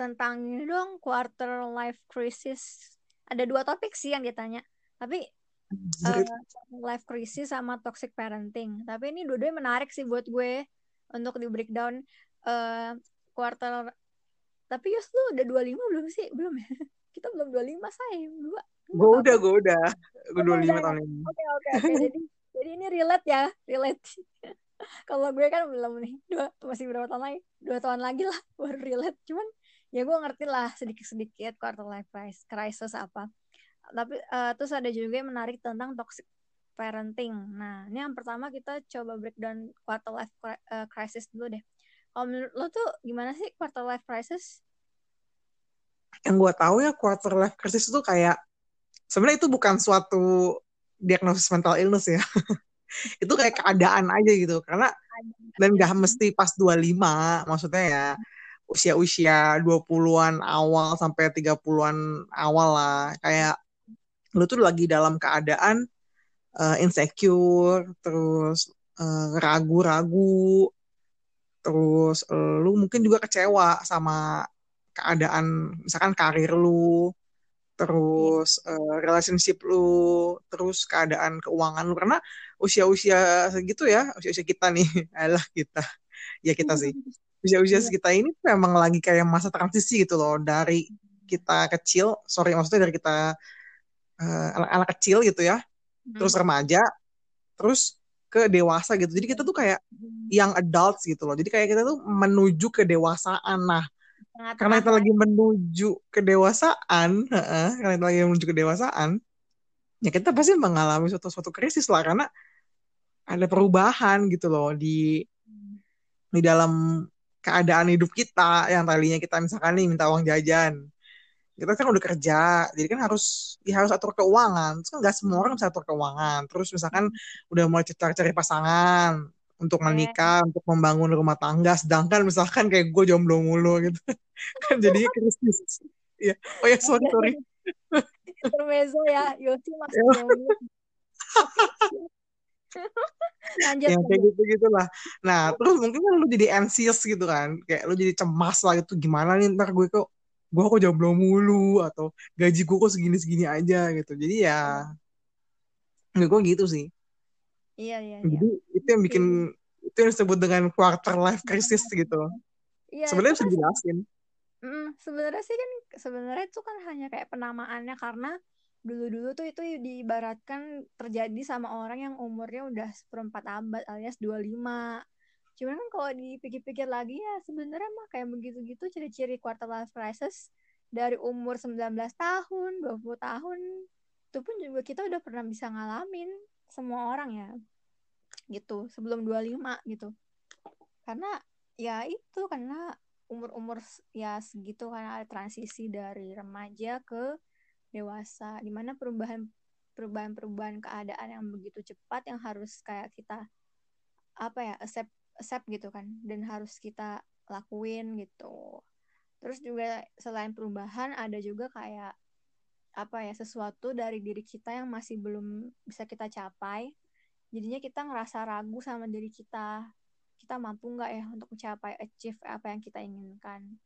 tentang ini dong quarter life crisis. Ada dua topik sih yang ditanya. Tapi uh, life crisis sama toxic parenting. Tapi ini dua-duanya menarik sih buat gue untuk di breakdown uh, quarter. Tapi Yus lu udah 25 belum sih? Belum ya? Kita belum 25 say. Dua. Gue udah, gue udah. Gue 25 tahun ini. Oke, oke, oke. Jadi jadi ini relate ya, relate. Kalau gue kan belum nih, dua masih berapa tahun lagi? Dua tahun lagi lah baru relate. Cuman ya gue ngerti lah sedikit-sedikit quarter life crisis apa. Tapi uh, terus ada juga yang menarik tentang toxic parenting. Nah ini yang pertama kita coba breakdown quarter life uh, crisis dulu deh. Kalau menurut lo tuh gimana sih quarter life crisis? Yang gue tahu ya quarter life crisis itu kayak sebenarnya itu bukan suatu diagnosis mental illness ya. Itu kayak keadaan aja gitu. Karena dan gak mesti pas 25 maksudnya ya usia-usia 20-an awal sampai 30-an awal lah. Kayak lu tuh lagi dalam keadaan uh, insecure terus eh, ragu-ragu terus uh, lu mungkin juga kecewa sama keadaan misalkan karir lu terus uh, relationship lu terus keadaan keuangan lu. Karena usia-usia segitu ya usia-usia kita nih adalah kita. Ya kita sih usia-usia iya. kita ini memang lagi kayak masa transisi gitu loh dari kita kecil sorry maksudnya dari kita uh, anak-anak kecil gitu ya hmm. terus remaja terus ke dewasa gitu. Jadi kita tuh kayak yang adults gitu loh. Jadi kayak kita tuh menuju ke dewasaan nah Sangat karena kita lagi menuju kedewasaan uh, karena kita lagi menuju kedewasaan ya kita pasti mengalami suatu suatu krisis lah karena ada perubahan gitu loh di di dalam keadaan hidup kita yang tadinya kita misalkan nih minta uang jajan. Kita kan udah kerja jadi kan harus ya harus atur keuangan. Terus kan nggak semua orang bisa atur keuangan. Terus misalkan udah mulai cari-cari pasangan untuk menikah untuk membangun rumah tangga sedangkan misalkan kayak gue jomblo mulu gitu. Kan jadinya krisis. Ya oh ya sorry sorry. intermezzo ya. Yosi maksudnya Lanjut. Ya, kayak gitu gitulah. Nah, terus mungkin kan lu jadi anxious gitu kan, kayak lu jadi cemas lah gitu. Gimana nih ntar gue kok gue kok jomblo mulu atau gaji gue kok segini segini aja gitu. Jadi ya nggak gue gitu sih. Iya iya. Jadi iya. itu yang bikin itu yang disebut dengan quarter life crisis gitu. Iya. Sebenarnya bisa kan dijelasin. Mm, sebenarnya sih kan sebenarnya itu kan hanya kayak penamaannya karena dulu-dulu tuh itu diibaratkan terjadi sama orang yang umurnya udah seperempat abad alias 25 cuman kan kalau dipikir-pikir lagi ya sebenarnya mah kayak begitu-gitu ciri-ciri quarter life crisis dari umur 19 tahun 20 tahun itu pun juga kita udah pernah bisa ngalamin semua orang ya gitu sebelum 25 gitu. Karena ya itu karena umur-umur ya segitu karena transisi dari remaja ke dewasa di mana perubahan perubahan perubahan keadaan yang begitu cepat yang harus kayak kita apa ya accept accept gitu kan dan harus kita lakuin gitu. Terus juga selain perubahan ada juga kayak apa ya sesuatu dari diri kita yang masih belum bisa kita capai. Jadinya kita ngerasa ragu sama diri kita. Kita mampu nggak ya untuk mencapai achieve apa yang kita inginkan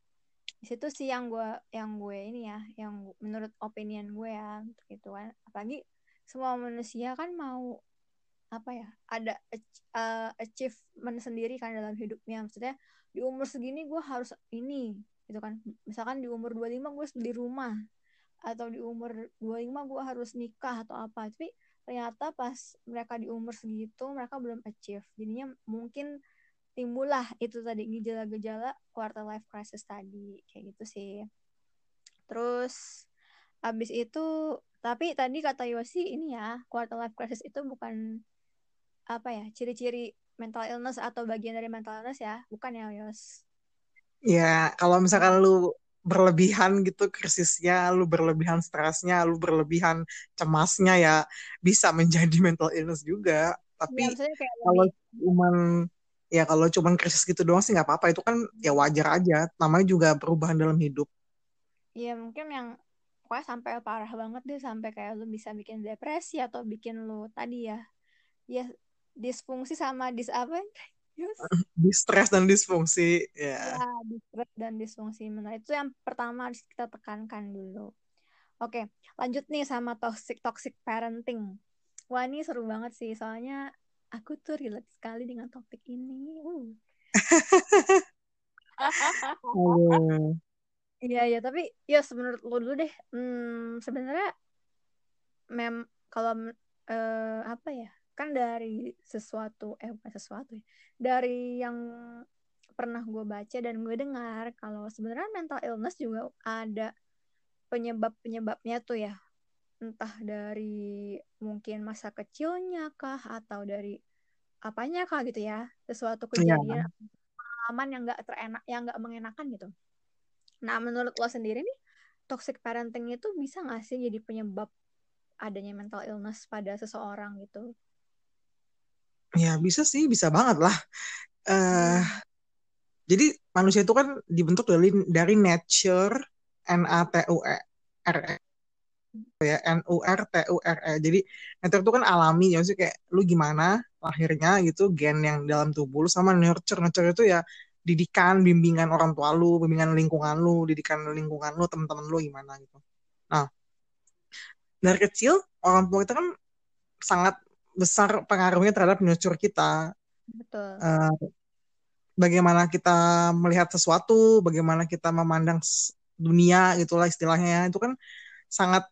di situ sih yang gue yang gue ini ya yang menurut opinion gue ya untuk itu kan. Apalagi semua manusia kan mau apa ya ada uh, achievement sendiri kan dalam hidupnya. Maksudnya di umur segini gue harus ini gitu kan. Misalkan di umur 25 gue beli rumah atau di umur 25 gue harus nikah atau apa. Tapi ternyata pas mereka di umur segitu mereka belum achieve. Jadinya mungkin timbullah itu tadi gejala-gejala quarter life crisis tadi kayak gitu sih terus abis itu tapi tadi kata Yosi ini ya quarter life crisis itu bukan apa ya ciri-ciri mental illness atau bagian dari mental illness ya bukan ya Yos ya kalau misalkan lu berlebihan gitu krisisnya, lu berlebihan stresnya, lu berlebihan cemasnya ya bisa menjadi mental illness juga. Tapi ya, kalau cuman ya kalau cuma krisis gitu doang sih nggak apa-apa itu kan ya wajar aja namanya juga perubahan dalam hidup Iya mungkin yang pokoknya sampai parah banget deh sampai kayak lu bisa bikin depresi atau bikin lu tadi ya ya disfungsi sama dis apa Yes. Distress dan disfungsi. Ya. Ya, distress dan disfungsi mental itu yang pertama harus kita tekankan dulu. Oke, lanjut nih sama toxic toxic parenting. Wah, ini seru banget sih, soalnya aku tuh relate sekali dengan topik ini. Uh. Iya, iya, tapi ya menurut lo dulu deh. Hmm, sebenarnya mem kalau eh, apa ya? Kan dari sesuatu eh bukan sesuatu ya. Dari yang pernah gue baca dan gue dengar kalau sebenarnya mental illness juga ada penyebab-penyebabnya tuh ya. Entah dari mungkin masa kecilnya kah atau dari apanya kah gitu ya. Sesuatu kejadian pengalaman yang nggak terenak, yang nggak mengenakan gitu. Nah, menurut lo sendiri nih, toxic parenting itu bisa nggak sih jadi penyebab adanya mental illness pada seseorang gitu? Ya bisa sih, bisa banget lah. Uh, hmm. Jadi manusia itu kan dibentuk dari dari nature N A T U E R E ya N U R T U R E. Jadi nature itu kan alami ya sih kayak lu gimana lahirnya gitu gen yang dalam tubuh lu sama nurture nurture itu ya didikan, bimbingan orang tua lu, bimbingan lingkungan lu, didikan lingkungan lu, teman-teman lu gimana gitu. Nah, dari kecil orang tua kita kan sangat besar pengaruhnya terhadap nurture kita. Betul. Uh, bagaimana kita melihat sesuatu, bagaimana kita memandang dunia gitulah istilahnya itu kan sangat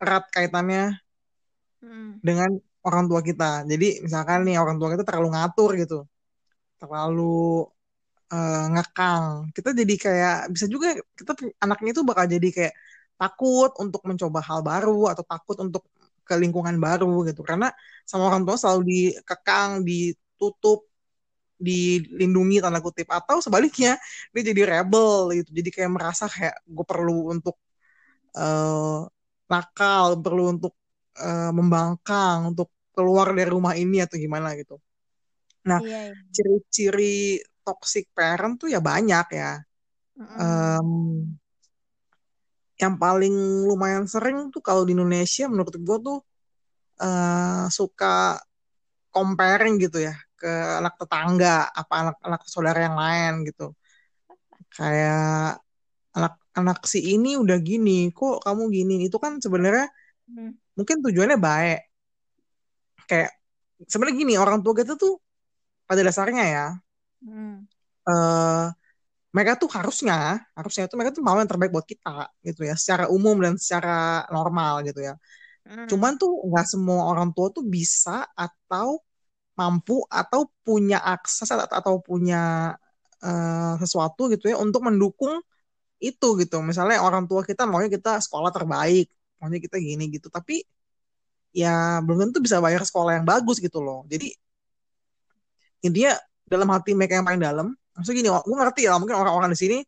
erat kaitannya hmm. dengan orang tua kita. Jadi misalkan nih orang tua kita terlalu ngatur gitu, terlalu uh, ngekang. Kita jadi kayak bisa juga kita anaknya itu bakal jadi kayak takut untuk mencoba hal baru atau takut untuk ke lingkungan baru gitu. Karena sama orang tua selalu dikekang ditutup dilindungi tanda kutip. Atau sebaliknya dia jadi rebel gitu. Jadi kayak merasa kayak gue perlu untuk uh, nakal perlu untuk uh, membangkang untuk keluar dari rumah ini atau gimana gitu nah iya, iya. ciri-ciri toxic parent tuh ya banyak ya. Mm. Um, yang paling lumayan sering tuh kalau di Indonesia menurut gue tuh uh, suka comparing gitu ya ke anak tetangga apa anak-anak saudara yang lain gitu. Kayak anak-anak si ini udah gini, kok kamu gini? Itu kan sebenarnya hmm. mungkin tujuannya baik. Kayak sebenarnya gini orang tua kita tuh pada dasarnya ya hmm. uh, mereka tuh harusnya harusnya itu mereka tuh mau yang terbaik buat kita gitu ya secara umum dan secara normal gitu ya hmm. cuman tuh nggak semua orang tua tuh bisa atau mampu atau punya akses atau, atau punya uh, sesuatu gitu ya untuk mendukung itu gitu. Misalnya orang tua kita maunya kita sekolah terbaik maunya kita gini gitu. Tapi ya belum tentu bisa bayar sekolah yang bagus gitu loh. Jadi intinya dalam hati mereka yang paling dalam maksudnya gini gue ngerti lah mungkin orang-orang di sini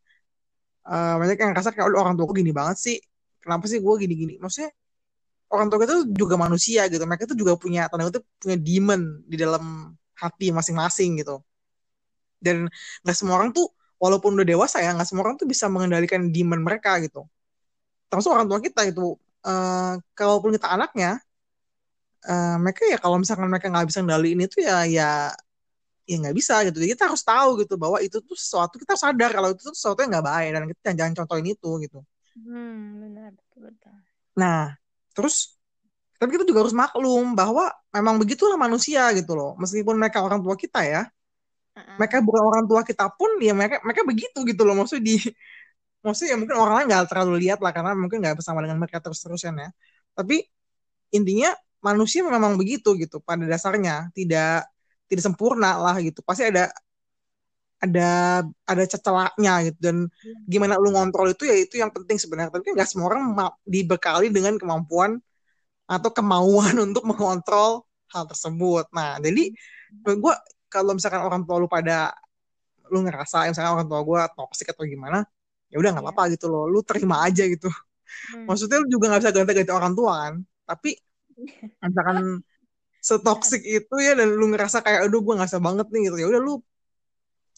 uh, banyak yang ngerasa kayak orang tua gue gini banget sih. Kenapa sih gue gini-gini? Maksudnya orang tua kita juga manusia gitu. Mereka itu juga punya tanda kutip punya demon di dalam hati masing-masing gitu. Dan nggak semua orang tuh walaupun udah dewasa ya nggak semua orang tuh bisa mengendalikan demon mereka gitu. Termasuk orang tua kita itu uh, kalaupun kita anaknya uh, mereka ya kalau misalkan mereka nggak bisa ngendaliin itu ya ya ya nggak bisa gitu. Jadi kita harus tahu gitu bahwa itu tuh sesuatu kita sadar kalau itu tuh sesuatu yang nggak baik dan kita jangan contohin itu gitu. Hmm, benar betul betul. Nah terus tapi kita juga harus maklum bahwa memang begitulah manusia gitu loh. Meskipun mereka orang tua kita ya uh-uh. mereka bukan orang tua kita pun ya mereka mereka begitu gitu loh. Maksudnya di maksudnya ya mungkin orang lain nggak terlalu lihat lah karena mungkin nggak bersama dengan mereka terus terusan ya. Tapi intinya manusia memang begitu gitu pada dasarnya. Tidak tidak sempurna lah gitu. Pasti ada ada ada cecelaknya gitu. Dan gimana lu ngontrol itu ya itu yang penting sebenarnya. Tapi nggak semua orang dibekali dengan kemampuan atau kemauan untuk mengontrol hal tersebut. Nah jadi gue kalau misalkan orang tua lu pada lu ngerasa misalkan orang tua gue toksik atau gimana ya udah nggak iya. apa-apa gitu loh. Lu terima aja gitu. Hmm. maksudnya lu juga nggak bisa ganti-ganti orang tua kan? Tapi misalkan setoksik itu ya dan lu ngerasa kayak aduh gue ngerasa banget nih gitu. Ya udah lu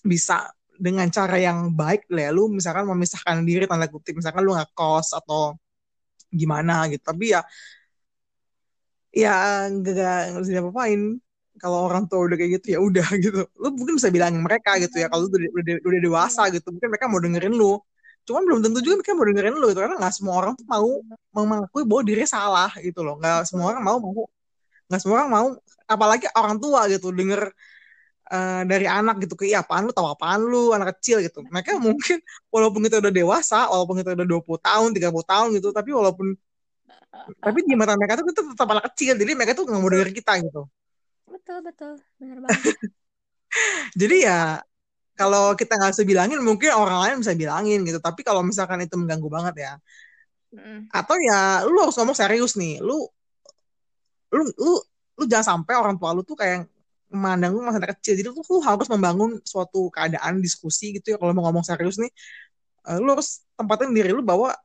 bisa dengan cara yang baik lah ya. Lu misalkan memisahkan diri tanda kutip. Misalkan lu nggak kos atau gimana gitu. Tapi ya ya nggak nggak bisa apa-apain kalau orang tua udah kayak gitu ya udah gitu. Lu mungkin bisa bilangin mereka gitu ya kalau lu udah, udah, udah dewasa gitu mungkin mereka mau dengerin lu. Cuman belum tentu juga mereka mau dengerin lu gitu karena nggak semua orang tuh mau mengakui bahwa dirinya salah gitu loh. Nggak semua orang mau mau nggak semua orang mau apalagi orang tua gitu denger uh, dari anak gitu kayak apaan lu? Tahu apaan lu? Anak kecil gitu. Mereka mungkin walaupun kita udah dewasa walaupun kita udah 20 tahun 30 tahun gitu tapi walaupun tapi di mata mereka tuh kita tetap anak kecil jadi mereka tuh nggak mau denger kita gitu betul betul. Benar banget. Jadi ya kalau kita nggak bisa bilangin mungkin orang lain bisa bilangin gitu. Tapi kalau misalkan itu mengganggu banget ya. Mm. atau ya lu harus ngomong serius nih. Lu lu lu lu jangan sampai orang tua lu tuh kayak memandang lu masih anak kecil. Jadi lu tuh harus membangun suatu keadaan diskusi gitu ya. Kalau mau ngomong serius nih uh, lu harus tempatin diri lu bahwa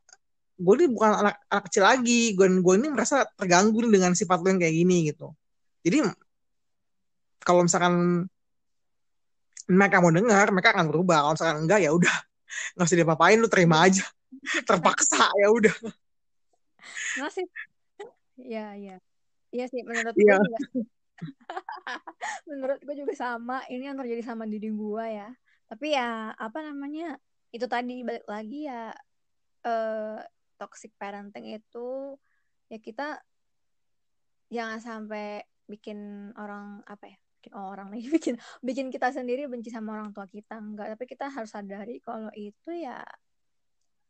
gue ini bukan anak, anak kecil lagi. Gue gue ini merasa terganggu nih dengan sifat lu yang kayak gini gitu. Jadi kalau misalkan mereka mau dengar mereka akan berubah. Kalau misalkan enggak ya udah. Nggak usah diapa-apain lu terima aja. Terpaksa ya udah. Masih ya ya iya. Sih menurut Iya. gue juga. Menurut gue juga sama. Ini yang terjadi sama diri gue ya. Tapi ya apa namanya itu tadi balik lagi ya eh, toxic parenting itu ya kita jangan sampai bikin orang apa ya orang lagi bikin bikin kita sendiri benci sama orang tua kita enggak tapi kita harus sadari kalau itu ya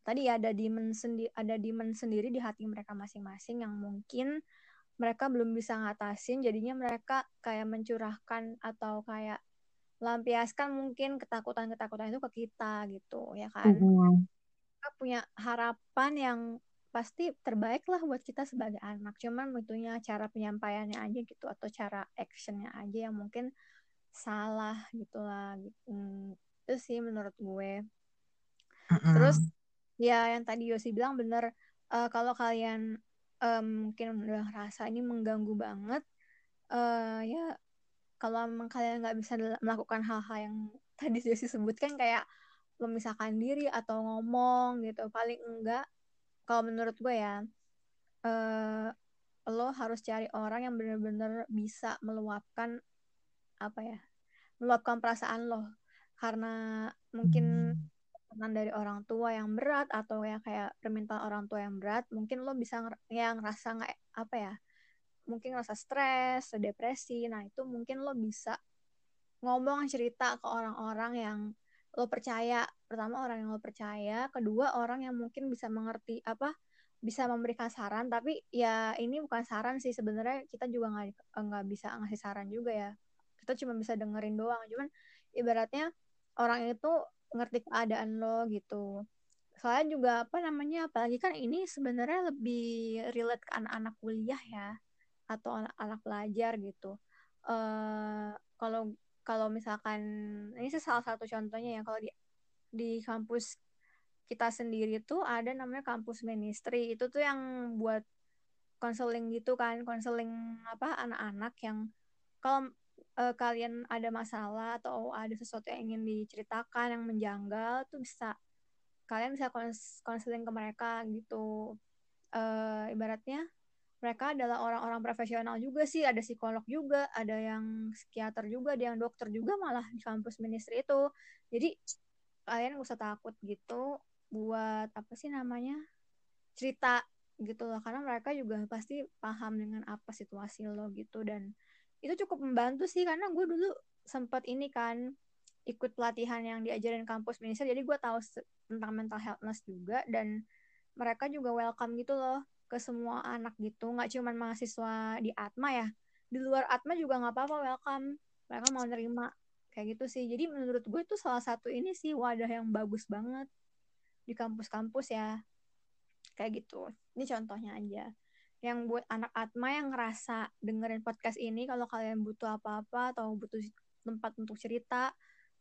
tadi ya ada demand sendiri ada demand sendiri di hati mereka masing-masing yang mungkin mereka belum bisa ngatasin jadinya mereka kayak mencurahkan atau kayak lampiaskan mungkin ketakutan-ketakutan itu ke kita gitu ya kan Mm-mm. kita punya harapan yang pasti terbaik lah buat kita sebagai anak. Cuman tentunya cara penyampaiannya aja gitu atau cara actionnya aja yang mungkin salah gitu lah gitu. Hmm, itu sih menurut gue. Terus ya yang tadi Yosi bilang bener eh, kalau kalian eh, mungkin udah ngerasa ini mengganggu banget eh ya kalau emang kalian nggak bisa melakukan hal-hal yang tadi Yosi sebutkan kayak memisahkan diri atau ngomong gitu. Paling enggak kalau menurut gue ya eh lo harus cari orang yang bener-bener bisa meluapkan apa ya meluapkan perasaan lo. Karena mungkin tekanan dari orang tua yang berat atau ya kayak permintaan orang tua yang berat mungkin lo bisa nger- ya ngerasa nggak apa ya mungkin ngerasa stres depresi nah itu mungkin lo bisa ngomong cerita ke orang-orang yang lo percaya. Pertama orang yang lo percaya. Kedua orang yang mungkin bisa mengerti apa bisa memberikan saran. Tapi ya ini bukan saran sih. Sebenarnya kita juga nggak nggak bisa ngasih saran juga ya. Kita cuma bisa dengerin doang. Cuman ibaratnya orang itu ngerti keadaan lo gitu. Soalnya juga apa namanya apalagi kan ini sebenarnya lebih relate ke anak-anak kuliah ya atau anak-anak pelajar gitu. Eh kalau kalau misalkan ini sih salah satu contohnya ya kalau di di kampus kita sendiri tuh ada namanya kampus ministry. Itu tuh yang buat konseling gitu kan konseling apa anak-anak yang kalau eh, kalian ada masalah atau ada sesuatu yang ingin diceritakan yang menjanggal tuh bisa kalian bisa kons- konseling ke mereka gitu. Eh, ibaratnya mereka adalah orang-orang profesional juga sih ada psikolog juga ada yang psikiater juga ada yang dokter juga malah di kampus ministry itu. Jadi kalian gak usah takut gitu buat apa sih namanya cerita gitu loh. Karena mereka juga pasti paham dengan apa situasi lo gitu. Dan itu cukup membantu sih karena gue dulu sempat ini kan ikut pelatihan yang diajarin kampus minister jadi gue tahu tentang mental healthness juga. Dan mereka juga welcome gitu loh ke semua anak gitu nggak cuman mahasiswa di Atma ya. Di luar Atma juga nggak apa-apa welcome. Mereka mau nerima kayak gitu sih. Jadi menurut gue itu salah satu ini sih wadah yang bagus banget di kampus-kampus ya. Kayak gitu. Ini contohnya aja. Yang buat anak Atma yang ngerasa dengerin podcast ini kalau kalian butuh apa-apa atau butuh tempat untuk cerita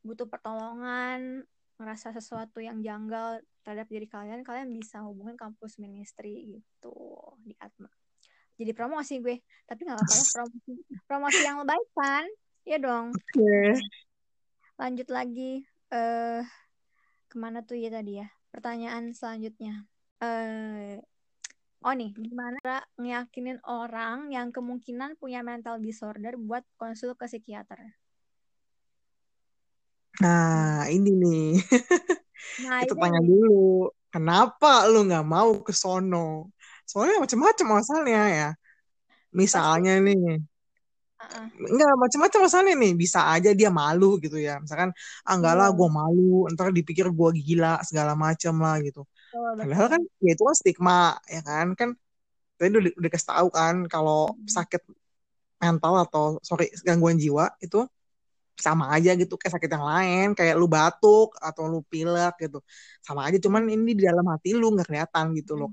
butuh pertolongan ngerasa sesuatu yang janggal terhadap diri kalian kalian bisa hubungin kampus ministry gitu di Atma. Jadi promosi gue tapi nggak apa-apa promosi promosi yang baik kan? Ya dong. Oke. lanjut lagi eh ke mana tuh ya tadi ya? Pertanyaan selanjutnya. Eh oh nih gimana ngeyakinin orang yang kemungkinan punya mental disorder buat konsul ke psikiater nah hmm. ini nih. Nah, kita tanya dulu kenapa lu nggak mau ke sono? Soalnya macam-macam masalahnya ya. Misalnya Pasti. nih. Uh-uh. enggak macam-macam masalahnya nih. Bisa aja dia malu gitu ya. Misalkan ah enggak lah iya. gue malu. Ntar dipikir gue gila segala macam lah gitu. Oh, padahal kan ya itu kan stigma ya kan? Kan tadi udah, udah kasih tahu kan kalau hmm. sakit mental atau sorry gangguan jiwa itu sama aja gitu kayak sakit yang lain kayak lu batuk atau lu pilek gitu. Sama aja cuman ini di dalam hati lu nggak kelihatan gitu loh.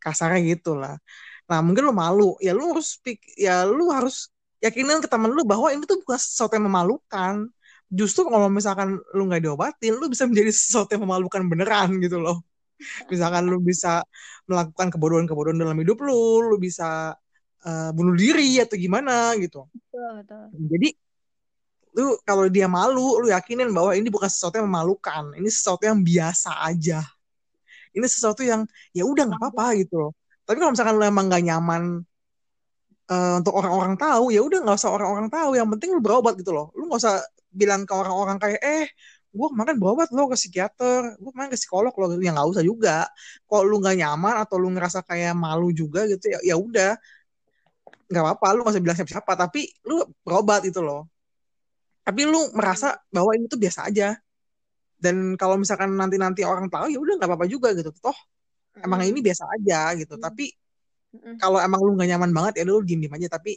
Kasarnya gitu lah nah mungkin lu malu. Ya lu harus pik ya lu harus yakinin ke temen lu bahwa ini tuh bukan sesuatu yang memalukan. Justru kalau misalkan lu nggak diobatin lu bisa menjadi sesuatu yang memalukan beneran gitu loh. Misalkan lu bisa melakukan kebodohan-kebodohan dalam hidup lu lu bisa uh, bunuh diri atau gimana gitu. Betul, betul. jadi lu kalau dia malu lu yakinin bahwa ini bukan sesuatu yang memalukan. Ini sesuatu yang biasa aja. Ini sesuatu yang ya udah nggak apa-apa gitu loh. Tapi kalau misalkan lu emang gak nyaman uh, untuk orang-orang tahu ya udah nggak usah orang-orang tahu. Yang penting lu berobat gitu loh. Lu nggak usah bilang ke orang-orang kayak eh gue kemarin berobat lo ke psikiater. Gue kemarin ke psikolog lo gitu ya nggak usah juga. Kalau lu nggak nyaman atau lu ngerasa kayak malu juga gitu ya ya udah. Nggak apa-apa lu nggak usah bilang siapa-siapa. Tapi lu berobat itu loh tapi lu merasa bahwa ini tuh biasa aja. Dan kalau misalkan nanti nanti orang tahu ya udah nggak apa-apa juga gitu. Toh mm. emang ini biasa aja gitu. Mm. tapi mm. kalau emang lu nggak nyaman banget ya lu diem diem aja. Tapi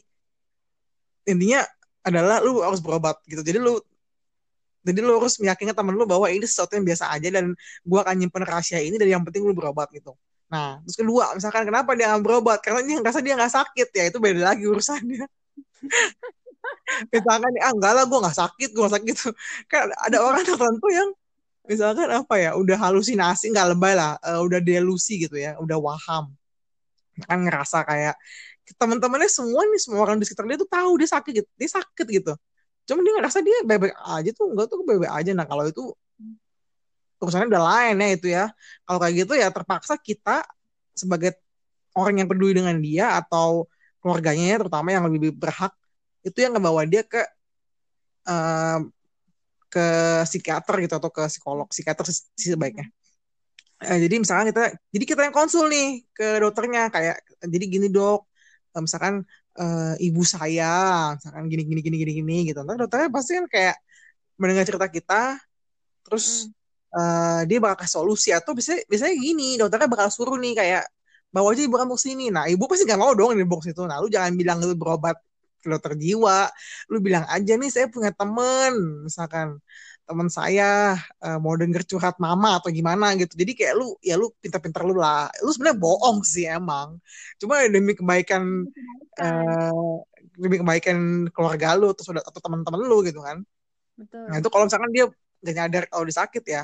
intinya adalah lu harus berobat gitu. Jadi lu jadi lu harus meyakinkan temen lu bahwa ini sesuatu yang biasa aja dan gua akan nyimpen rahasia ini dan yang penting lu berobat gitu. Nah terus kedua misalkan kenapa dia nggak berobat? Karena dia ngerasa dia nggak sakit. Ya itu beda lagi urusannya misalkan ah enggak lah gue nggak sakit gue sakit. Kan ada orang tertentu yang misalkan apa ya udah halusinasi nggak lebay lah uh, udah delusi gitu ya udah waham. Kan ngerasa kayak teman-temannya semua nih semua orang di sekitar dia tuh tahu dia sakit gitu dia sakit gitu. Cuma dia ngerasa dia bebek aja tuh enggak tuh bebek aja. Nah kalau itu urusannya udah lain ya itu ya. Kalau kayak gitu ya terpaksa kita sebagai orang yang peduli dengan dia atau keluarganya ya terutama yang lebih berhak itu yang ngebawa dia ke uh, ke psikiater gitu atau ke psikolog psikiater sih sebaiknya. Uh, jadi misalkan kita jadi kita yang konsul nih ke dokternya kayak jadi gini dok uh, misalkan uh, ibu saya misalkan gini gini gini gini gini gitu. Nanti dokternya pasti kan kayak mendengar cerita kita terus hmm. uh, dia bakal kasih solusi. Atau biasanya biasanya gini dokternya bakal suruh nih kayak bawa aja ibu kamu sini. Nah ibu pasti nggak mau dong di box itu. Nah lu jangan bilang lu berobat dokter jiwa. Lu bilang aja nih saya punya temen. Misalkan teman saya uh, mau denger curhat mama atau gimana gitu. Jadi kayak lu ya lu pintar-pintar lu lah. Lu sebenarnya bohong sih emang. Cuma demi kebaikan uh, demi kebaikan keluarga lu atau atau teman-teman lu gitu kan. Betul. nah itu kalau misalkan dia gak nyadar kalau dia sakit ya.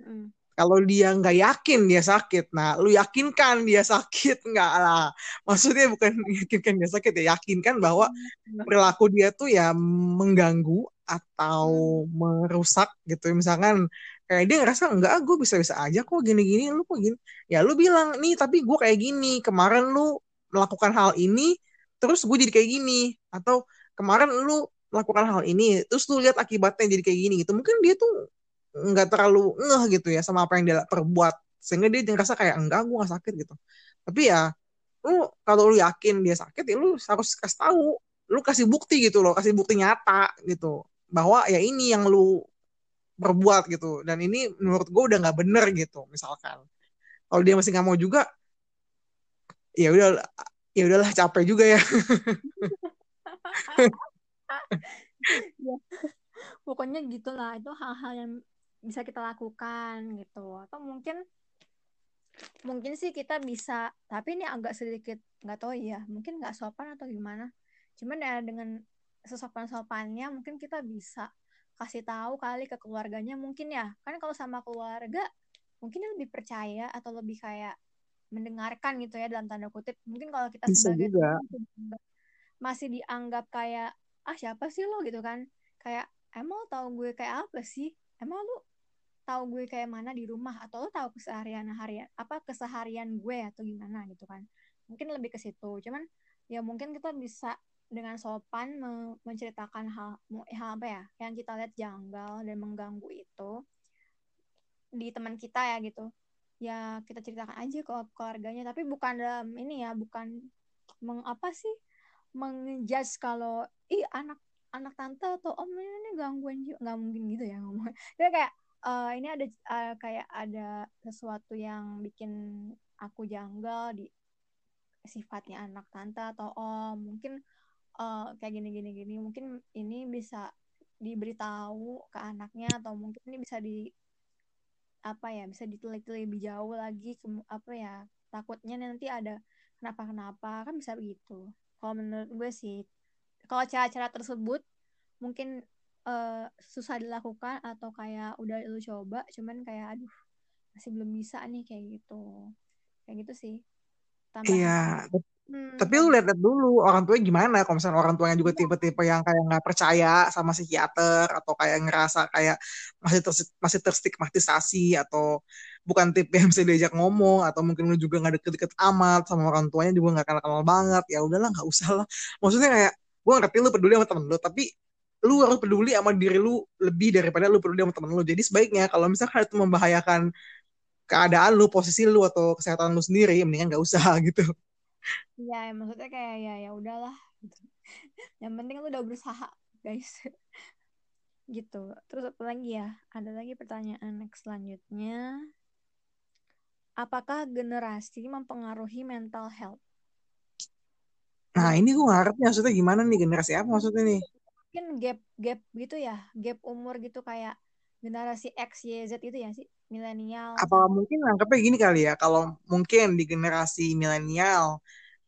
Mm kalau dia nggak yakin dia sakit nah lu yakinkan dia sakit nggak lah. Maksudnya bukan yakinkan dia sakit ya yakinkan bahwa hmm. perilaku dia tuh ya mengganggu atau hmm. merusak gitu. Misalkan kayak dia ngerasa enggak gue bisa-bisa aja kok gini-gini. Lu kok gini? Ya lu bilang nih tapi gue kayak gini. Kemarin lu melakukan hal ini terus gue jadi kayak gini. Atau kemarin lu melakukan hal ini terus lu lihat akibatnya jadi kayak gini. Gitu. Mungkin dia tuh nggak terlalu ngeh gitu ya sama apa yang dia perbuat. Sehingga dia ngerasa kayak enggak gue gak sakit gitu. Tapi ya lu kalau lu yakin dia sakit ya lu harus kasih tahu. Lu kasih bukti gitu loh kasih bukti nyata gitu bahwa ya ini yang lu perbuat gitu. Dan ini menurut gue udah nggak bener gitu misalkan. Kalau dia masih nggak mau juga ya udah ya udahlah capek juga ya, ya. Pokoknya gitulah itu hal-hal yang bisa kita lakukan gitu. Atau mungkin mungkin sih kita bisa tapi ini agak sedikit nggak tahu ya mungkin nggak sopan atau gimana. Cuman ya dengan sesopan sopannya mungkin kita bisa kasih tahu kali ke keluarganya mungkin ya. Kan kalau sama keluarga mungkin lebih percaya atau lebih kayak mendengarkan gitu ya dalam tanda kutip. Mungkin kalau kita bisa sebagai juga. masih dianggap kayak ah siapa sih lo? gitu kan. Kayak emang tahu gue kayak apa sih? Emang lu tahu gue kayak mana di rumah atau lo tahu keseharian harian apa keseharian gue atau gimana gitu kan. Mungkin lebih ke situ. Cuman ya mungkin kita bisa dengan sopan menceritakan hal, hal apa ya yang kita lihat janggal dan mengganggu itu di teman kita ya gitu. Ya kita ceritakan aja ke keluarganya. Tapi bukan dalam ini ya bukan meng apa sih mengjudge kalau ih anak anak tante atau om ini, ini gangguan juga nggak mungkin gitu ya ngomong. Dia kayak uh, ini ada uh, kayak ada sesuatu yang bikin aku janggal di sifatnya anak tante atau om. Mungkin uh, kayak gini gini gini. Mungkin ini bisa diberitahu ke anaknya atau mungkin ini bisa di apa ya bisa diteliti lebih jauh lagi ke, apa ya takutnya nanti ada kenapa kenapa kan bisa begitu. Kalau menurut gue sih kalau cara-cara tersebut mungkin uh, susah dilakukan atau kayak udah lu coba cuman kayak aduh masih belum bisa nih kayak gitu kayak gitu sih Tambahan. iya Hmm. Tapi lu lihat dulu orang tuanya gimana. Kalau misalnya orang tuanya juga iya. tipe-tipe yang kayak nggak percaya sama psikiater atau kayak ngerasa kayak masih ter, masih terstigmatisasi atau bukan tipe yang bisa diajak ngomong atau mungkin lu juga nggak deket-deket amat sama orang tuanya juga nggak kenal-kenal banget. Ya udahlah nggak usah lah. Maksudnya kayak gue ngerti lu peduli sama temen lu, tapi lu harus peduli sama diri lu lebih daripada lu peduli sama temen lu. Jadi sebaiknya kalau misalnya itu membahayakan keadaan lu, posisi lu atau kesehatan lu sendiri, mendingan nggak usah gitu. Iya, maksudnya kayak ya ya udahlah. Gitu. Yang penting lu udah berusaha, guys. gitu. Terus apa lagi ya? Ada lagi pertanyaan next selanjutnya. Apakah generasi mempengaruhi mental health? Nah, ini gue ngerti maksudnya gimana nih generasi apa maksudnya nih? Mungkin gap gap gitu ya, gap umur gitu kayak generasi X, Y, Z itu ya sih, milenial. Apa mungkin anggapnya gini kali ya, kalau mungkin di generasi milenial,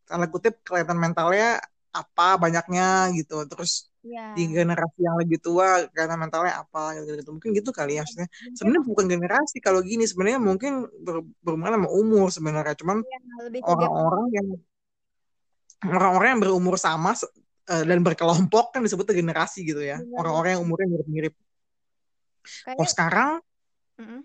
tanda kutip kelihatan mentalnya apa banyaknya gitu, terus ya. di generasi yang lebih tua kelihatan mentalnya apa gitu, gitu. mungkin gitu kali ya maksudnya. Sebenarnya bukan generasi kalau gini, sebenarnya mungkin ber berhubungan sama umur sebenarnya, cuman iya, orang-orang yang orang-orang yang berumur sama uh, dan berkelompok kan disebut generasi gitu ya, orang-orang yang umurnya mirip-mirip. Kayaknya, oh sekarang mm -mm.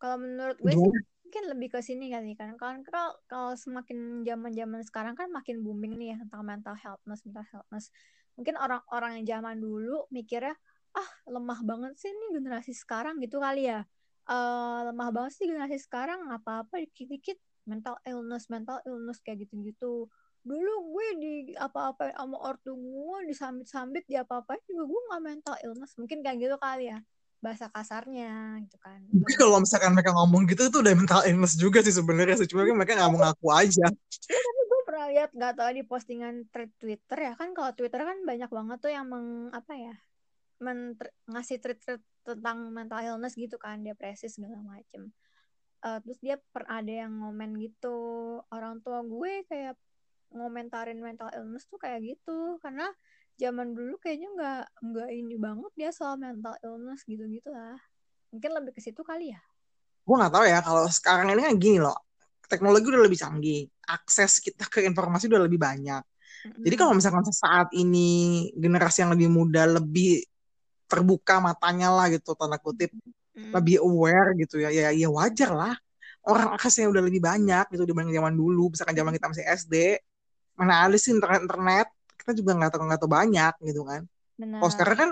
kalau menurut gue sih mungkin lebih ke sini kali kan. Kan kalau kalau semakin zaman zaman sekarang kan makin booming nih ya tentang mental healthness mental healthness mungkin orang-orang yang zaman dulu mikirnya ah lemah banget sih nih generasi sekarang gitu kali ya. Uh, lemah banget sih generasi sekarang apa-apa dikit-dikit mental illness mental illness kayak gitu-gitu dulu gue di apa-apa sama ortu gue disambit-sambit di apa-apa juga gue nggak mental illness. Mungkin kayak gitu kali ya bahasa kasarnya gitu kan. Tapi kalau misalkan mereka ngomong gitu itu udah mental illness juga sih sebenarnya sih. Cuma kan mereka nggak mau ngaku aja. Ya, tapi gue pernah lihat nggak tahu di postingan thread Twitter ya. Kan kalau Twitter kan banyak banget tuh yang meng apa ya men ngasih tweet tentang mental illness gitu kan depresi segala macem. Uh, terus dia per ada yang ngomen gitu orang tua gue kayak ngomentarin mental illness tuh kayak gitu. Karena zaman dulu kayaknya nggak nggak ini banget dia soal mental illness gitu gitu lah. Mungkin lebih ke situ kali ya. Gue nggak tahu ya kalau sekarang ini kan gini loh. Teknologi udah lebih canggih. Akses kita ke informasi udah lebih banyak. Mm-hmm. jadi kalau misalkan saat ini generasi yang lebih muda lebih terbuka matanya lah gitu tanda kutip mm-hmm. lebih aware gitu ya ya ya wajar lah. Orang aksesnya udah lebih banyak gitu dibanding zaman dulu. Misalkan zaman kita masih SD mana ada sih internet internet kita juga nggak tahu nggak tahu banyak gitu kan. Kalau sekarang kan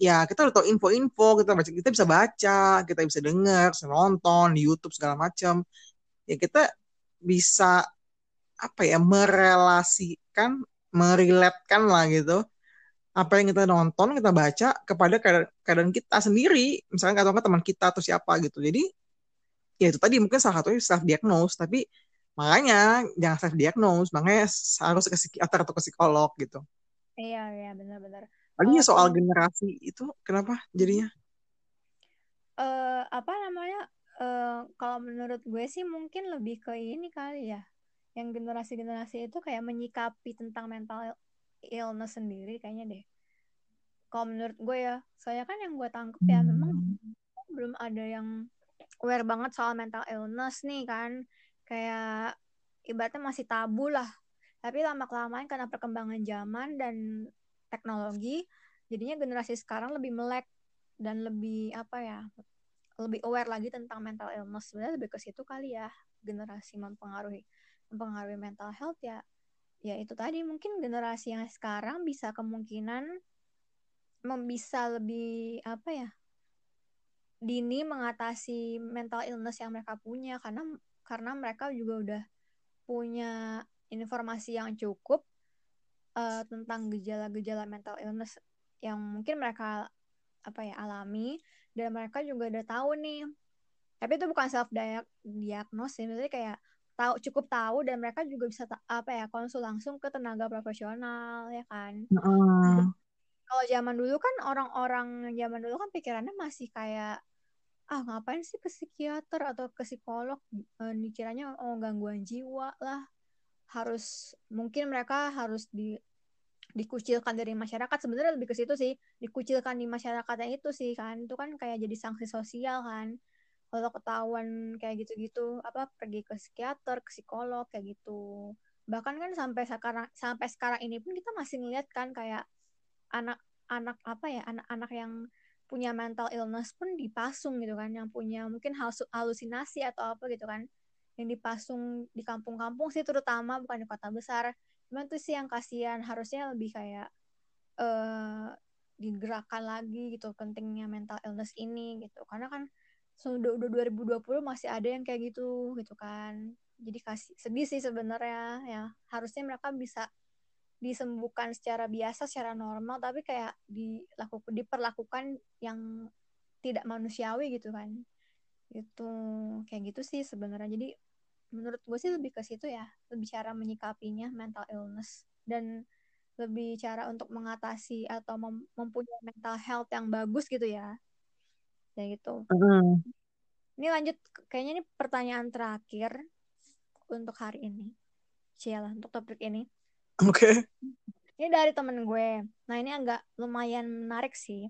ya kita udah tahu info-info kita baca kita bisa baca kita bisa dengar bisa nonton di YouTube segala macam. Ya kita bisa apa ya merelasikan meriletkan lah gitu apa yang kita nonton kita baca kepada keadaan, keadaan kita sendiri. Misalnya atau teman kita atau siapa gitu. Jadi ya itu tadi mungkin salah satunya self diagnose tapi makanya jangan self diagnose makanya harus ke psikiater atau ke psikolog gitu. Iya iya benar-benar Paling oh, soal generasi itu kenapa jadinya? Uh, apa namanya uh, kalau menurut gue sih mungkin lebih ke ini kali ya. Yang generasi-generasi itu kayak menyikapi tentang mental illness sendiri kayaknya deh. Kalau menurut gue ya saya kan yang gue tangkep ya memang hmm. belum ada yang aware banget soal mental illness nih kan kayak ibaratnya masih tabu lah. Tapi lama kelamaan karena perkembangan zaman dan teknologi jadinya generasi sekarang lebih melek dan lebih apa ya lebih aware lagi tentang mental illness. Sebenarnya lebih ke situ kali ya generasi mempengaruhi mempengaruhi mental health ya. Ya itu tadi. Mungkin generasi yang sekarang bisa kemungkinan bisa lebih apa ya dini mengatasi mental illness yang mereka punya. Karena karena mereka juga udah punya informasi yang cukup uh, tentang gejala-gejala mental illness yang mungkin mereka apa ya alami. Dan mereka juga udah tahu nih. Tapi itu bukan self diagnosis maksudnya kayak tahu cukup tahu dan mereka juga bisa apa ya konsul langsung ke tenaga profesional ya kan? Uh. kalau zaman dulu kan orang-orang zaman dulu kan pikirannya masih kayak ah ngapain sih ke psikiater atau ke psikolog? E, dikiranya oh gangguan jiwa lah. Harus mungkin mereka harus di dikucilkan dari masyarakat. Sebenarnya lebih ke situ sih dikucilkan di masyarakatnya itu sih kan. Itu kan kayak jadi sanksi sosial kan. Kalau ketahuan kayak gitu-gitu apa pergi ke psikiater ke psikolog kayak gitu. Bahkan kan sampai sekarang sampai sekarang ini pun kita masih ngeliat kan kayak anak-anak apa ya anak-anak yang punya mental illness pun dipasung gitu kan yang punya mungkin halusinasi atau apa gitu kan yang dipasung di kampung-kampung sih terutama bukan di kota besar. Cuman tuh sih yang kasihan harusnya lebih kayak uh, digerakkan lagi gitu pentingnya mental illness ini gitu. Karena kan sudah udah 2020 masih ada yang kayak gitu gitu kan. Jadi kasih sedih sih sebenarnya ya. Harusnya mereka bisa disembuhkan secara biasa secara normal tapi kayak dilakukan diperlakukan yang tidak manusiawi gitu kan. Itu kayak gitu sih sebenarnya. Jadi menurut gue sih lebih ke situ ya. Lebih cara menyikapinya mental illness. Dan lebih cara untuk mengatasi atau mem mempunyai mental health yang bagus gitu ya. Kayak gitu. Mm. ini lanjut kayaknya ini pertanyaan terakhir untuk hari ini. Ciela untuk topik ini Oke. Okay. Ini dari temen gue. Nah ini agak lumayan menarik sih.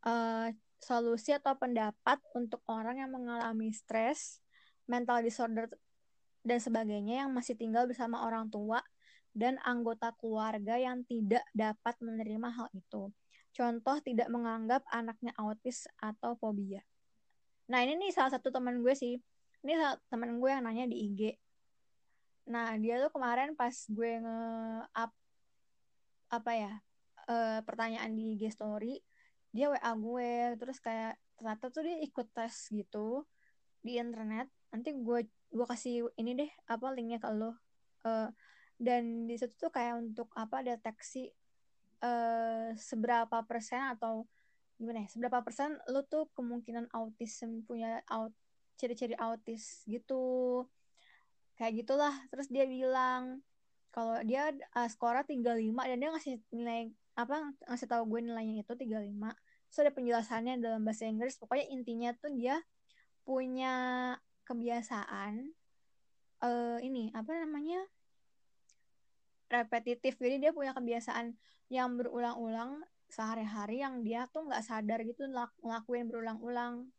Uh, solusi atau pendapat untuk orang yang mengalami stres, mental disorder dan sebagainya yang masih tinggal bersama orang tua dan anggota keluarga yang tidak dapat menerima hal itu. Contoh tidak menganggap anaknya autis atau fobia. Nah ini nih salah satu teman gue sih. Ini teman gue yang nanya di IG Nah, dia tuh kemarin pas gue nge-up apa ya? Uh, pertanyaan di IG story, dia WA gue, terus kayak ternyata tuh dia ikut tes gitu di internet. Nanti gue gue kasih ini deh apa linknya ke lo. Uh, dan di situ tuh kayak untuk apa deteksi uh, seberapa persen atau gimana ya seberapa persen lo tuh kemungkinan autism punya out ciri-ciri autis gitu kayak gitulah. Terus dia bilang kalau dia uh, skornya 35 dan dia ngasih nilai apa ngasih tahu gue nilainya itu 35 terus ada penjelasannya dalam bahasa Inggris. Pokoknya intinya tuh dia punya kebiasaan uh, ini apa namanya repetitif. Jadi dia punya kebiasaan yang berulang-ulang sehari-hari yang dia tuh nggak sadar gitu ngelakuin berulang-ulang.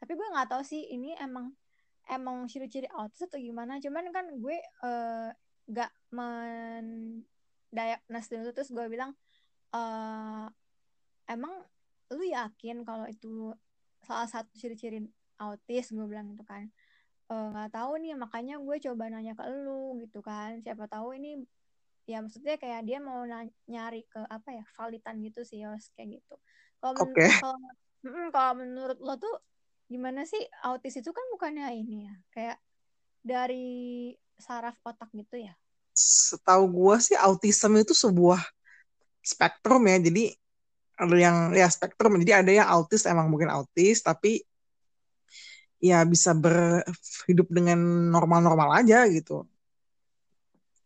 Tapi gue nggak tahu sih ini emang emang ciri-ciri autis atau gimana? Cuman kan gue uh, gak mendiagnos dulu terus gue bilang uh, emang lu yakin kalau itu salah satu ciri-ciri autis? Gue bilang gitu kan. Eh, nggak uh, tahu nih makanya gue coba nanya ke lu gitu kan. Siapa tahu ini ya maksudnya kayak dia mau nyari ke apa ya validan gitu sih Yos kayak gitu. Kalau okay. men kalau menurut lo tuh gimana sih autis itu kan bukannya ini ya kayak dari saraf otak gitu ya? Setahu gue sih autism itu sebuah spektrum ya. Jadi ada yang ya spektrum. Jadi ada yang autis emang mungkin autis tapi ya bisa berhidup dengan normal-normal aja gitu.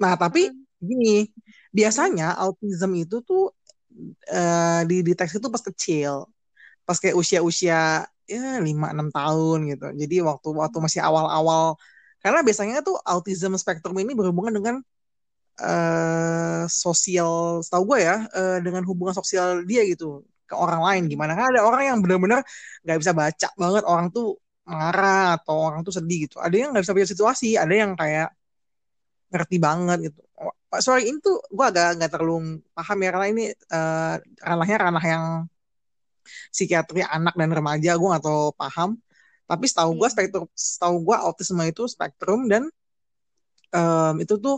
Nah tapi hmm. gini biasanya autism itu tuh uh, dideteksi tuh pas kecil pas kayak usia-usia ya lima enam tahun gitu. Jadi waktu waktu masih awal-awal karena biasanya tuh autism spektrum ini berhubungan dengan uh, sosial, setahu gue ya, uh, dengan hubungan sosial dia gitu ke orang lain gimana kan ada orang yang benar-benar nggak bisa baca banget orang tuh marah atau orang tuh sedih gitu. Ada yang nggak bisa baca situasi, ada yang kayak ngerti banget gitu. Sorry ini tuh gue agak nggak terlalu paham ya karena ini uh, ranahnya ranah yang psikiatri anak dan remaja gue gak tau paham Tapi setahu gue Iya. spektrum, setahu gue autisme itu spektrum dan um, itu tuh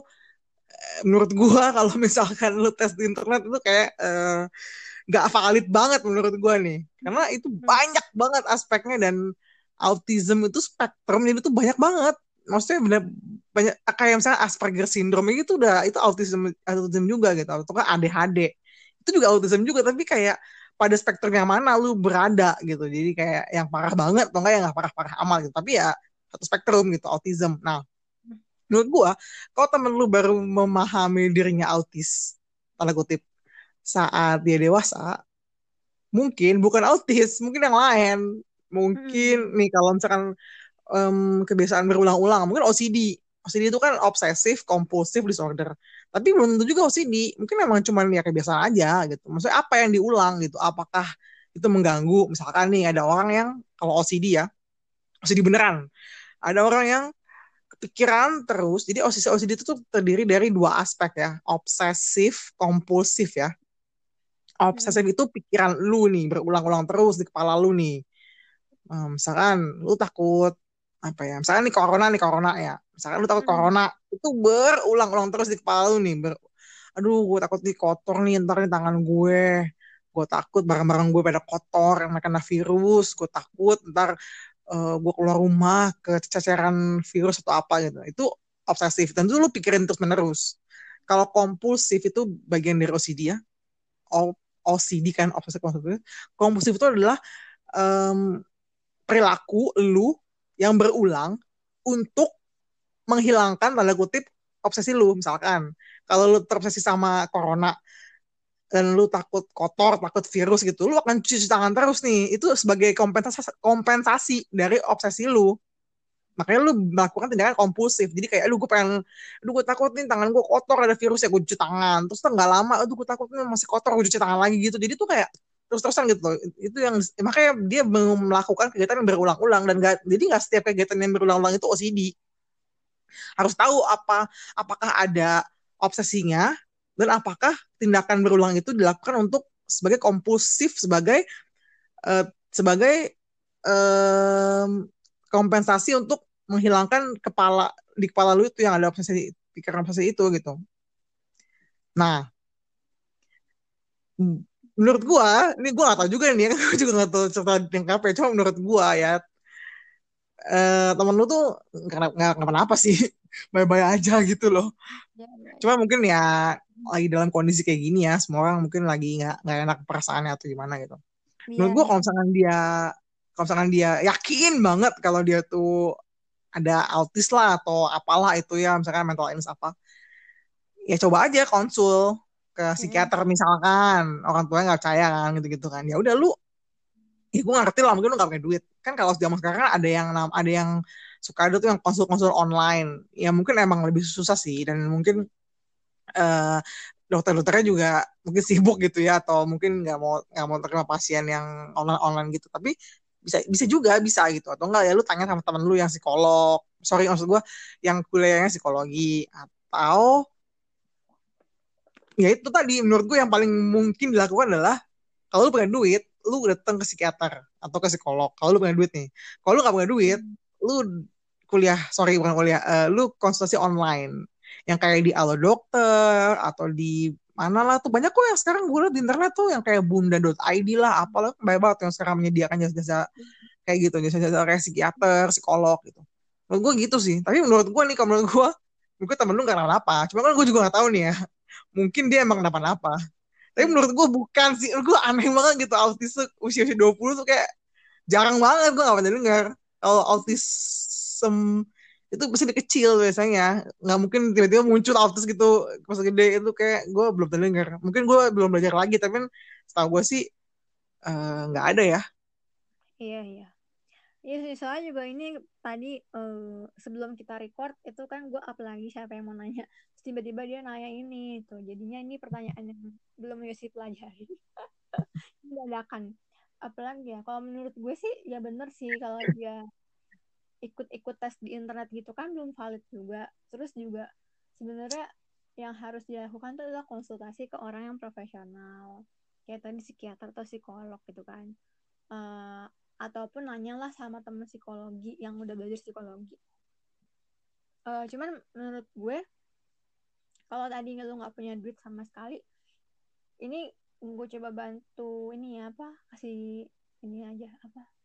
eh, menurut gue kalau misalkan lu tes di internet itu kayak eh, nggak valid banget menurut gue nih, karena itu Hmm. banyak banget aspeknya dan autism itu spektrum jadi itu banyak banget. Maksudnya bener banyak kayak misalnya Asperger syndrome itu udah itu autism autism juga gitu atau kan ADHD itu juga autism juga tapi kayak pada spektrum yang mana lu berada gitu. Jadi kayak yang parah banget atau enggak yang nggak parah-parah amal gitu. Tapi ya satu spektrum gitu autism. Nah menurut gua kalau temen lu baru memahami dirinya autis tanda kutip saat dia dewasa mungkin bukan autis mungkin yang lain. Mungkin Hmm. nih kalau misalkan em, kebiasaan berulang-ulang mungkin OCD OCD itu kan obsessive compulsive disorder. Tapi belum tentu juga OCD mungkin memang cuma ya kebiasaan aja gitu. Maksudnya apa yang diulang gitu? Apakah itu mengganggu? Misalkan nih ada orang yang kalau OCD ya OCD beneran. Ada orang yang kepikiran terus jadi OCD OCD itu tuh terdiri dari dua aspek ya. Obsesif kompulsif ya. Obsesif itu pikiran lu nih berulang-ulang terus di kepala lu nih. Um, misalkan lu takut apa ya? Misalkan nih corona nih corona ya. Misalkan lu takut Hmm. corona itu berulang-ulang terus di kepala lu nih ber- aduh gue takut nih kotor nih ntar nih tangan gue. Gue takut barang-barang gue pada kotor yang kena virus. Gue takut ntar eh, gue keluar rumah kececeran virus atau apa gitu. Itu obsesif. Dan itu lu pikirin terus menerus kalau kompulsif itu bagian dari OCD ya. O- OCD kan obsesif kompulsif kompulsif itu adalah em, perilaku lu yang berulang untuk menghilangkan tanda kutip obsesi lu misalkan. Kalau lu terobsesi sama corona dan lu takut kotor takut virus gitu lu akan cuci tangan terus nih. Itu sebagai kompensasi kompensasi dari obsesi lu. Makanya lu melakukan tindakan kompulsif. Jadi kayak lu gue pengen aduh gue takut nih tangan gue kotor ada virus ya gue cuci tangan. Terus nggak lama aduh gue takut nih masih kotor gue cuci tangan lagi gitu. Jadi tuh kayak terus-terusan gitu loh. Itu yang makanya dia melakukan kegiatan yang berulang-ulang dan gak, jadi nggak setiap kegiatan yang berulang-ulang itu OCD harus tahu apa apakah ada obsesinya dan apakah tindakan berulang itu dilakukan untuk sebagai kompulsif sebagai uh, sebagai um, kompensasi untuk menghilangkan kepala di kepala lu itu yang ada obsesi pikiran obsesi itu gitu. Nah menurut gua ini gua gak tahu juga nih gue juga gak tahu cerita yang kape cuma menurut gua ya eh, temen lu tuh nggak nggak kenapa sih bye-bye aja gitu loh. Ya, ya, ya. cuma mungkin ya lagi dalam kondisi kayak gini ya semua orang mungkin lagi nggak nggak enak perasaannya atau gimana gitu. Menurut Iya, gua kalau misalkan dia kalau misalkan dia yakin banget kalau dia tuh ada autis lah atau apalah itu ya misalkan mental illness apa ya coba aja konsul ke psikiater misalkan orang tuanya nggak percaya kan gitu-gitu kan. Ya udah lu ya gue ngerti lah mungkin lu nggak punya duit. Kan kalau zaman sekarang kan ada yang ada yang suka ada tuh yang konsul-konsul online. Ya mungkin emang lebih susah sih dan mungkin uh, dokter-dokternya juga mungkin sibuk gitu ya atau mungkin nggak mau nggak mau terima pasien yang online online gitu. Tapi bisa bisa juga bisa gitu. Atau enggak ya lu tanya sama temen lu yang psikolog. Sorry maksud gue yang kuliahnya psikologi. Atau ya itu tadi menurut gue yang paling mungkin dilakukan adalah kalau lu punya duit lu datang ke psikiater atau ke psikolog. Kalau lu punya duit nih kalau lu gak punya duit lu kuliah sorry bukan kuliah uh, lu konsultasi online. Yang kayak di Alo Dokter atau di mana lah tuh. Banyak kok yang sekarang gue liat di internet tuh yang kayak bunda.id lah apalah banyak banget yang sekarang menyediakan jasa-jasa kayak gitu jasa-jasa kayak psikiater psikolog gitu. Menurut gue gitu sih. Tapi menurut gue nih kalau menurut gue mungkin temen lu gak kenapa cuma kan gue juga gak tahu nih ya mungkin dia emang kenapa-napa. Tapi menurut gue bukan sih. Gue aneh banget gitu autis tuh usia-usia 20 tuh kayak jarang banget gue gak pernah dengar. Kalau autism itu pasti dari kecil biasanya. Nggak mungkin tiba-tiba muncul autis gitu pas gede itu kayak gue belum dengar. Mungkin gue belum belajar lagi tapi setahu gue sih nggak uh, ada ya. Iya iya Iya sih, soalnya juga ini tadi uh, sebelum kita record itu kan gue up lagi siapa yang mau nanya. Tiba-tiba dia nanya ini tuh. Jadinya ini pertanyaan yang belum Yosi pelajari. Dadakan. Apalagi ya, kalau menurut gue sih ya bener sih kalau dia ikut-ikut tes di internet gitu kan belum valid juga. Terus juga sebenarnya yang harus dilakukan itu adalah konsultasi ke orang yang profesional. Kayak tadi psikiater atau psikolog gitu kan. Uh, ataupun nanyalah sama temen psikologi yang udah belajar psikologi. Uh, cuman menurut gue kalau tadi lu nggak punya duit sama sekali ini gue coba bantu ini ya apa kasih ini aja apa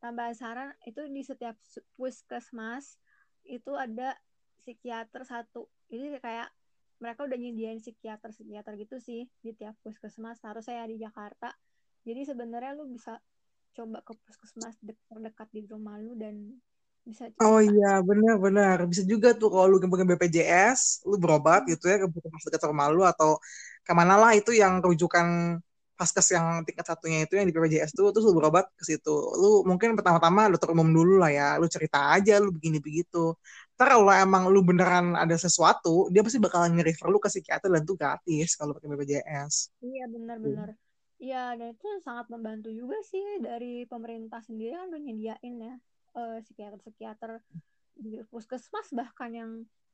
tambahan saran. Itu di setiap puskesmas itu ada psikiater satu. Jadi kayak mereka udah nyediain psikiater psikiater gitu sih di tiap puskesmas. Harus saya di Jakarta. Jadi sebenarnya lu bisa coba ke puskesmas terdekat di rumah lu dan bisa cerita. Oh iya, benar-benar. Bisa juga tuh kalau lu gabungin BPJS, lu berobat hmm. gitu ya ke puskesmas dekat rumah lu atau ke mana lah itu yang rujukan paskes yang tingkat satunya itu yang di BPJS tuh terus lu berobat ke situ lu mungkin pertama-tama dokter umum dulu lah ya lu cerita aja lu begini begitu ntar kalau emang lu beneran ada sesuatu dia pasti bakalan nge-refer lu ke psikiater dan itu gratis kalau pakai BPJS iya benar-benar Iya, dan itu sangat membantu juga sih dari pemerintah sendiri kan udah nyediain ya uh, psikiater-psikiater di puskesmas bahkan yang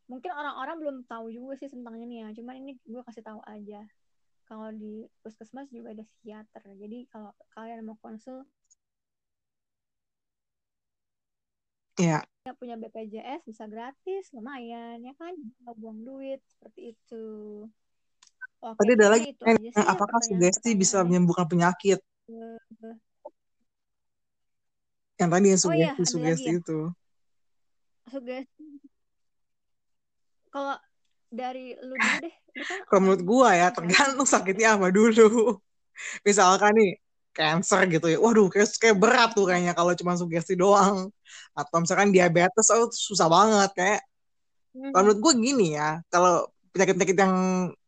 mungkin orang-orang belum tahu juga sih tentang ini ya. Cuman ini gue kasih tahu aja kalau di puskesmas juga ada psikiater jadi kalau kalian mau konsul ya yeah. punya BPJS bisa gratis lumayan ya kan buang duit seperti itu Oke, Tadi ada lagi, sih, apakah sugesti bisa menyembuhkan penyakit? Uh, yang tadi yang sugesti, oh, iya, sugesti ya. itu. Sugesti. Kalau dari lu dulu deh. Kan Kalau menurut gua ya tergantung sakitnya apa dulu. Misalkan nih cancer gitu ya. Waduh, kayak, kayak berat tuh kayaknya kalau cuma sugesti doang. Atau misalkan diabetes, oh susah banget kayak. Hmm. Kalau menurut gue gini ya, kalau penyakit-penyakit yang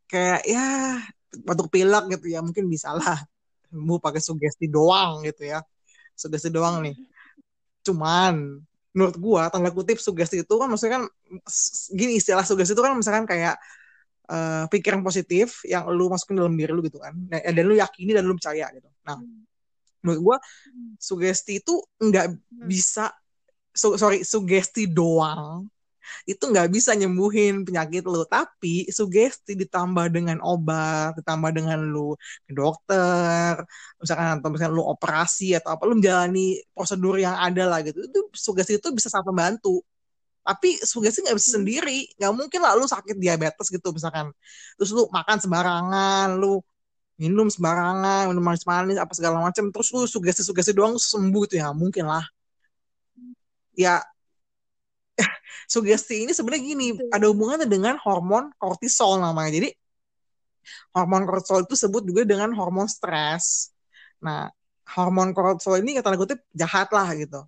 kayak ya batuk pilek gitu ya mungkin bisa lah. Mau pakai sugesti doang gitu ya. Sugesti doang nih. Cuman menurut gua tanda kutip sugesti itu kan maksudnya kan gini istilah sugesti itu kan misalkan kayak uh, pikiran positif yang lu masukin dalam diri lu gitu kan. Dan, dan lu yakini dan lu percaya gitu. Nah menurut gua sugesti itu nggak hmm. bisa su sorry sugesti doang itu nggak bisa nyembuhin penyakit lu. Tapi sugesti ditambah dengan obat ditambah dengan lu ke dokter misalkan atau misalkan lu operasi atau apa lu menjalani prosedur yang ada lah gitu. Itu sugesti itu bisa sangat membantu. Tapi sugesti nggak bisa hmm. sendiri. Nggak mungkin lah lu sakit diabetes gitu misalkan. Terus lu makan sembarangan lu minum sembarangan minum manis-manis apa segala macam. Terus lu sugesti-sugesti doang sembuh itu ya mungkin lah. Ya sugesti ini sebenarnya gini Betul. ada hubungannya dengan hormon kortisol namanya. Jadi hormon kortisol itu sebut juga dengan hormon stres. Nah hormon kortisol ini kata kutip jahat lah gitu.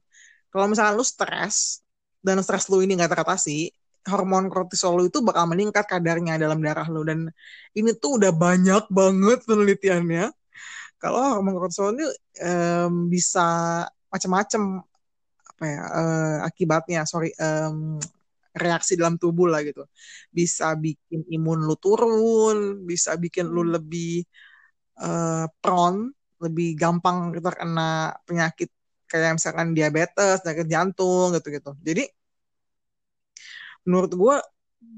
Kalau misalnya lu stres dan stres lu ini nggak teratasi hormon kortisol lu itu bakal meningkat kadarnya dalam darah lu. Dan ini tuh udah banyak banget penelitiannya. Kalau hormon kortisol ini um, bisa macam-macam apa ya uh, akibatnya sorry um, reaksi dalam tubuh lah gitu. Bisa bikin imun lu turun bisa bikin lu hmm. lebih uh, prone lebih gampang terkena penyakit kayak misalkan diabetes penyakit jantung gitu gitu jadi menurut gue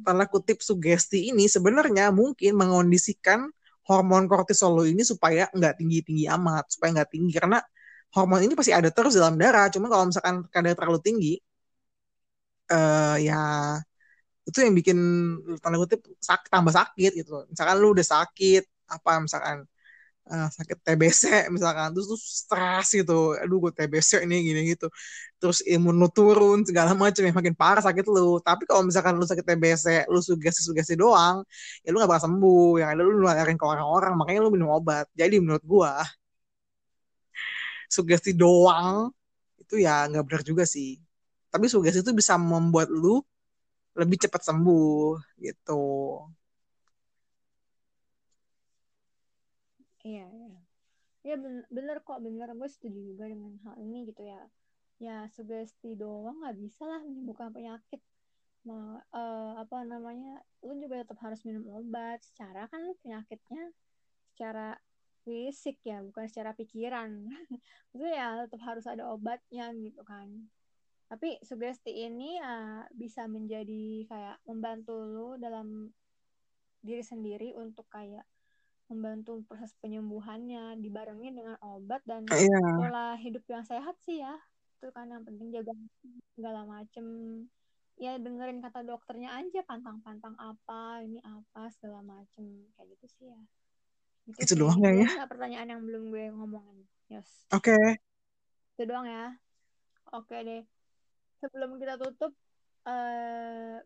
tanda kutip sugesti ini sebenarnya mungkin mengondisikan hormon kortisol lo ini supaya nggak tinggi tinggi amat supaya nggak tinggi. Karena hormon ini pasti ada terus dalam darah. Cuma kalau misalkan kadar terlalu tinggi, uh, ya itu yang bikin tanda kutip sak, tambah sakit gitu. Misalkan lu udah sakit, apa misalkan uh, sakit TBC misalkan, terus lu stres gitu. Aduh gue TBC ini gini gitu. Terus imun lu turun segala macam yang makin parah sakit lu. Tapi kalau misalkan lu sakit TBC, lu sugesti-sugesti doang, ya lu gak bakal sembuh. Yang ada lu nularin ke orang-orang, makanya lu minum obat. Jadi menurut gua sugesti doang itu ya nggak benar juga sih. Tapi sugesti itu bisa membuat lu lebih cepat sembuh gitu. Iya iya. Ya bener, bener kok bener. Gue setuju juga dengan hal ini gitu ya. Ya sugesti doang nggak bisa lah menyembuhkan penyakit. Ma, uh, apa namanya lu juga tetap harus minum obat. Secara kan penyakitnya secara fisik ya bukan secara pikiran. Itu ya tetap harus ada obatnya gitu kan. Tapi sugesti ini ya bisa menjadi kayak membantu lo dalam diri sendiri untuk kayak membantu proses penyembuhannya dibarengi dengan obat dan Iya. pola hidup yang sehat sih ya. Itu kan yang penting jaga segala macem. Ya dengerin kata dokternya aja pantang-pantang apa ini apa segala macem. Kayak gitu sih ya gitu Itu sih. doang ya, ya? nggak pertanyaan yang belum gue ngomongin yes Oke. itu doang ya oke deh sebelum kita tutup eh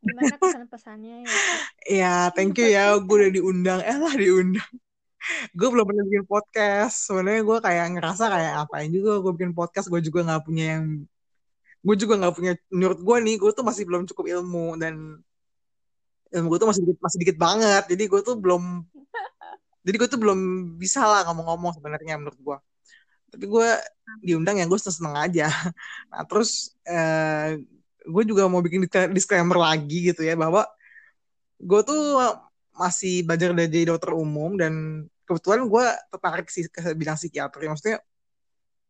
gimana pesan pesannya ya Ya, thank you ya. Gue udah diundang. Eh lah diundang. gue belum pernah bikin podcast. Sebenarnya gue kayak ngerasa kayak apain juga gue bikin podcast. Gue juga nggak punya yang gue juga nggak punya menurut gue nih gue tuh masih belum cukup ilmu dan ilmu gue tuh masih dikit, masih dikit banget jadi gue tuh belum jadi gue tuh belum bisa lah ngomong-ngomong sebenarnya menurut gue tapi gue diundang ya gue seneng aja. Nah terus eh, gue juga mau bikin disclaimer lagi gitu ya bahwa gue tuh masih belajar dari jadi dokter umum dan kebetulan gue tertarik sih ke bidang psikiatri. Maksudnya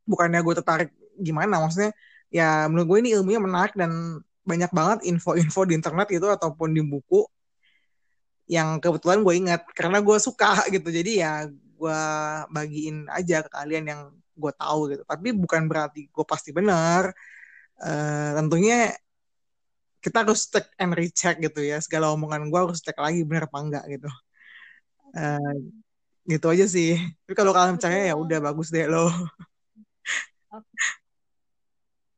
bukannya gue tertarik gimana maksudnya ya menurut gue ini ilmunya menarik dan banyak banget info-info di internet gitu ataupun di buku yang kebetulan gue ingat karena gue suka gitu. Jadi ya gue bagiin aja ke kalian yang gue tahu gitu. Tapi bukan berarti gue pasti benar. Uh, tentunya kita harus cek and recheck gitu ya. Segala omongan gue harus cek lagi benar apa enggak gitu. Uh, gitu aja sih. Tapi kalau kalian percaya ya udah bagus deh lo.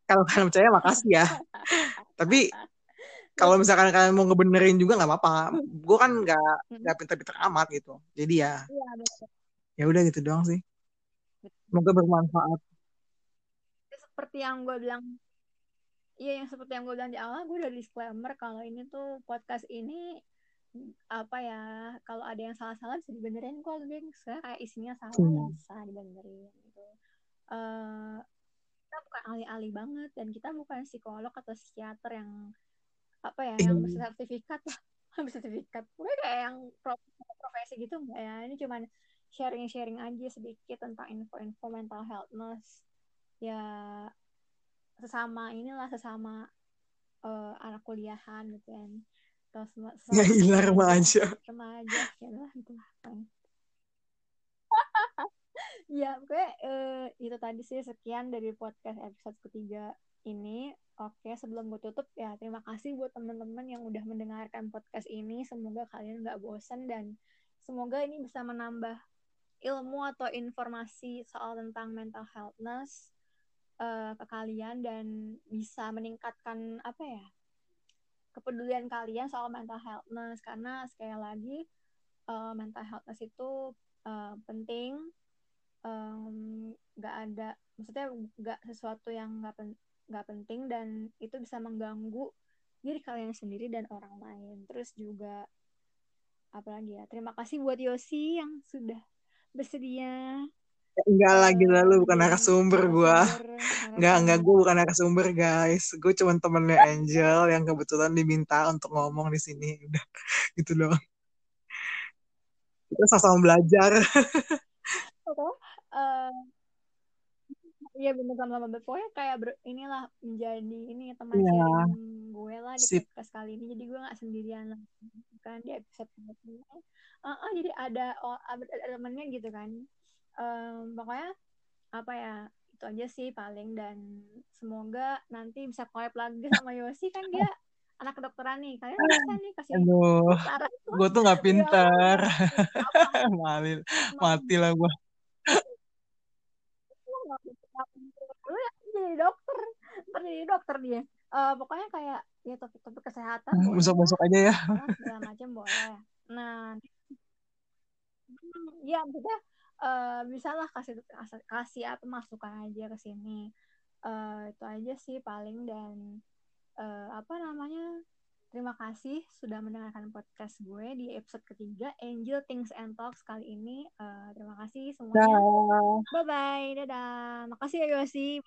Kalau kalian percaya makasih ya. Tapi kalau misalkan kalian mau ngebenerin juga nggak apa-apa. Gue kan nggak nggak pinter-pinter amat gitu. Jadi ya ya udah gitu doang sih. Semoga bermanfaat. Seperti yang gue bilang iya yang seperti yang gue bilang di awal gue udah disclaimer kalau ini tuh podcast ini apa ya kalau ada yang salah-salah bisa dibenerin kok gengs kayak isinya salah hmm. bisa dibenerin gitu. Uh, kita bukan ahli-ahli banget dan kita bukan psikolog atau psikiater yang apa ya yang bersertifikat lah. Bersertifikat gue kayak yang profesi gitu enggak ya? Ini cuman sharing-sharing aja sedikit tentang info-info mental healthness. Ya sesama inilah sesama uh, anak kuliahan gitu kan. Terus ya hilang remaja remaja ya lah gitu ya gue uh, itu tadi sih. Sekian dari podcast episode ketiga ini oke sebelum gue tutup ya terima kasih buat teman-teman yang udah mendengarkan podcast ini. Semoga kalian nggak bosan dan semoga ini bisa menambah ilmu atau informasi soal tentang mental healthness uh, ke kalian dan bisa meningkatkan apa ya kepedulian kalian soal mental healthness. Karena sekali lagi uh, mental healthness itu uh, penting nggak um, ada maksudnya nggak sesuatu yang nggak nggak penting dan itu bisa mengganggu diri kalian sendiri dan orang lain. Terus juga apalagi ya? Terima kasih buat Yosi yang sudah bersedia enggak lagi lalu bukan narasumber gue enggak enggak gue bukan narasumber guys. Gue cuma temennya Angel yang kebetulan diminta untuk ngomong di sini. Udah gitu doang. Kita sama-sama belajar. Uh, Iya bener sama pokoknya kayak ber, inilah menjadi ini teman yeah. sharing gue lah di Sip. podcast kali ini. Jadi gue nggak sendirian lah kan di episode ini. Uh, uh, jadi ada oh, ada, temennya gitu kan. Um, pokoknya apa ya itu aja sih paling. Dan semoga nanti bisa collab lagi sama Yosi kan dia anak kedokteran nih. Kalian bisa nih kasih Aduh, gue tuh nggak pinter malil mati lah gue lu ya jadi dokter. Ntar jadi dokter dia. Uh, pokoknya kayak ya topik-topik kesehatan masuk-masuk aja ya. Segala macam boleh. Nah ya maksudnya uh, bisa lah kasih kasih apa masukan aja ke sini. Uh, itu aja sih paling dan uh, apa namanya Terima kasih sudah mendengarkan podcast gue di episode ketiga Angel Things and Talks kali ini. Uh, terima kasih semuanya. Bye bye, dadah. Makasih ya Yosi.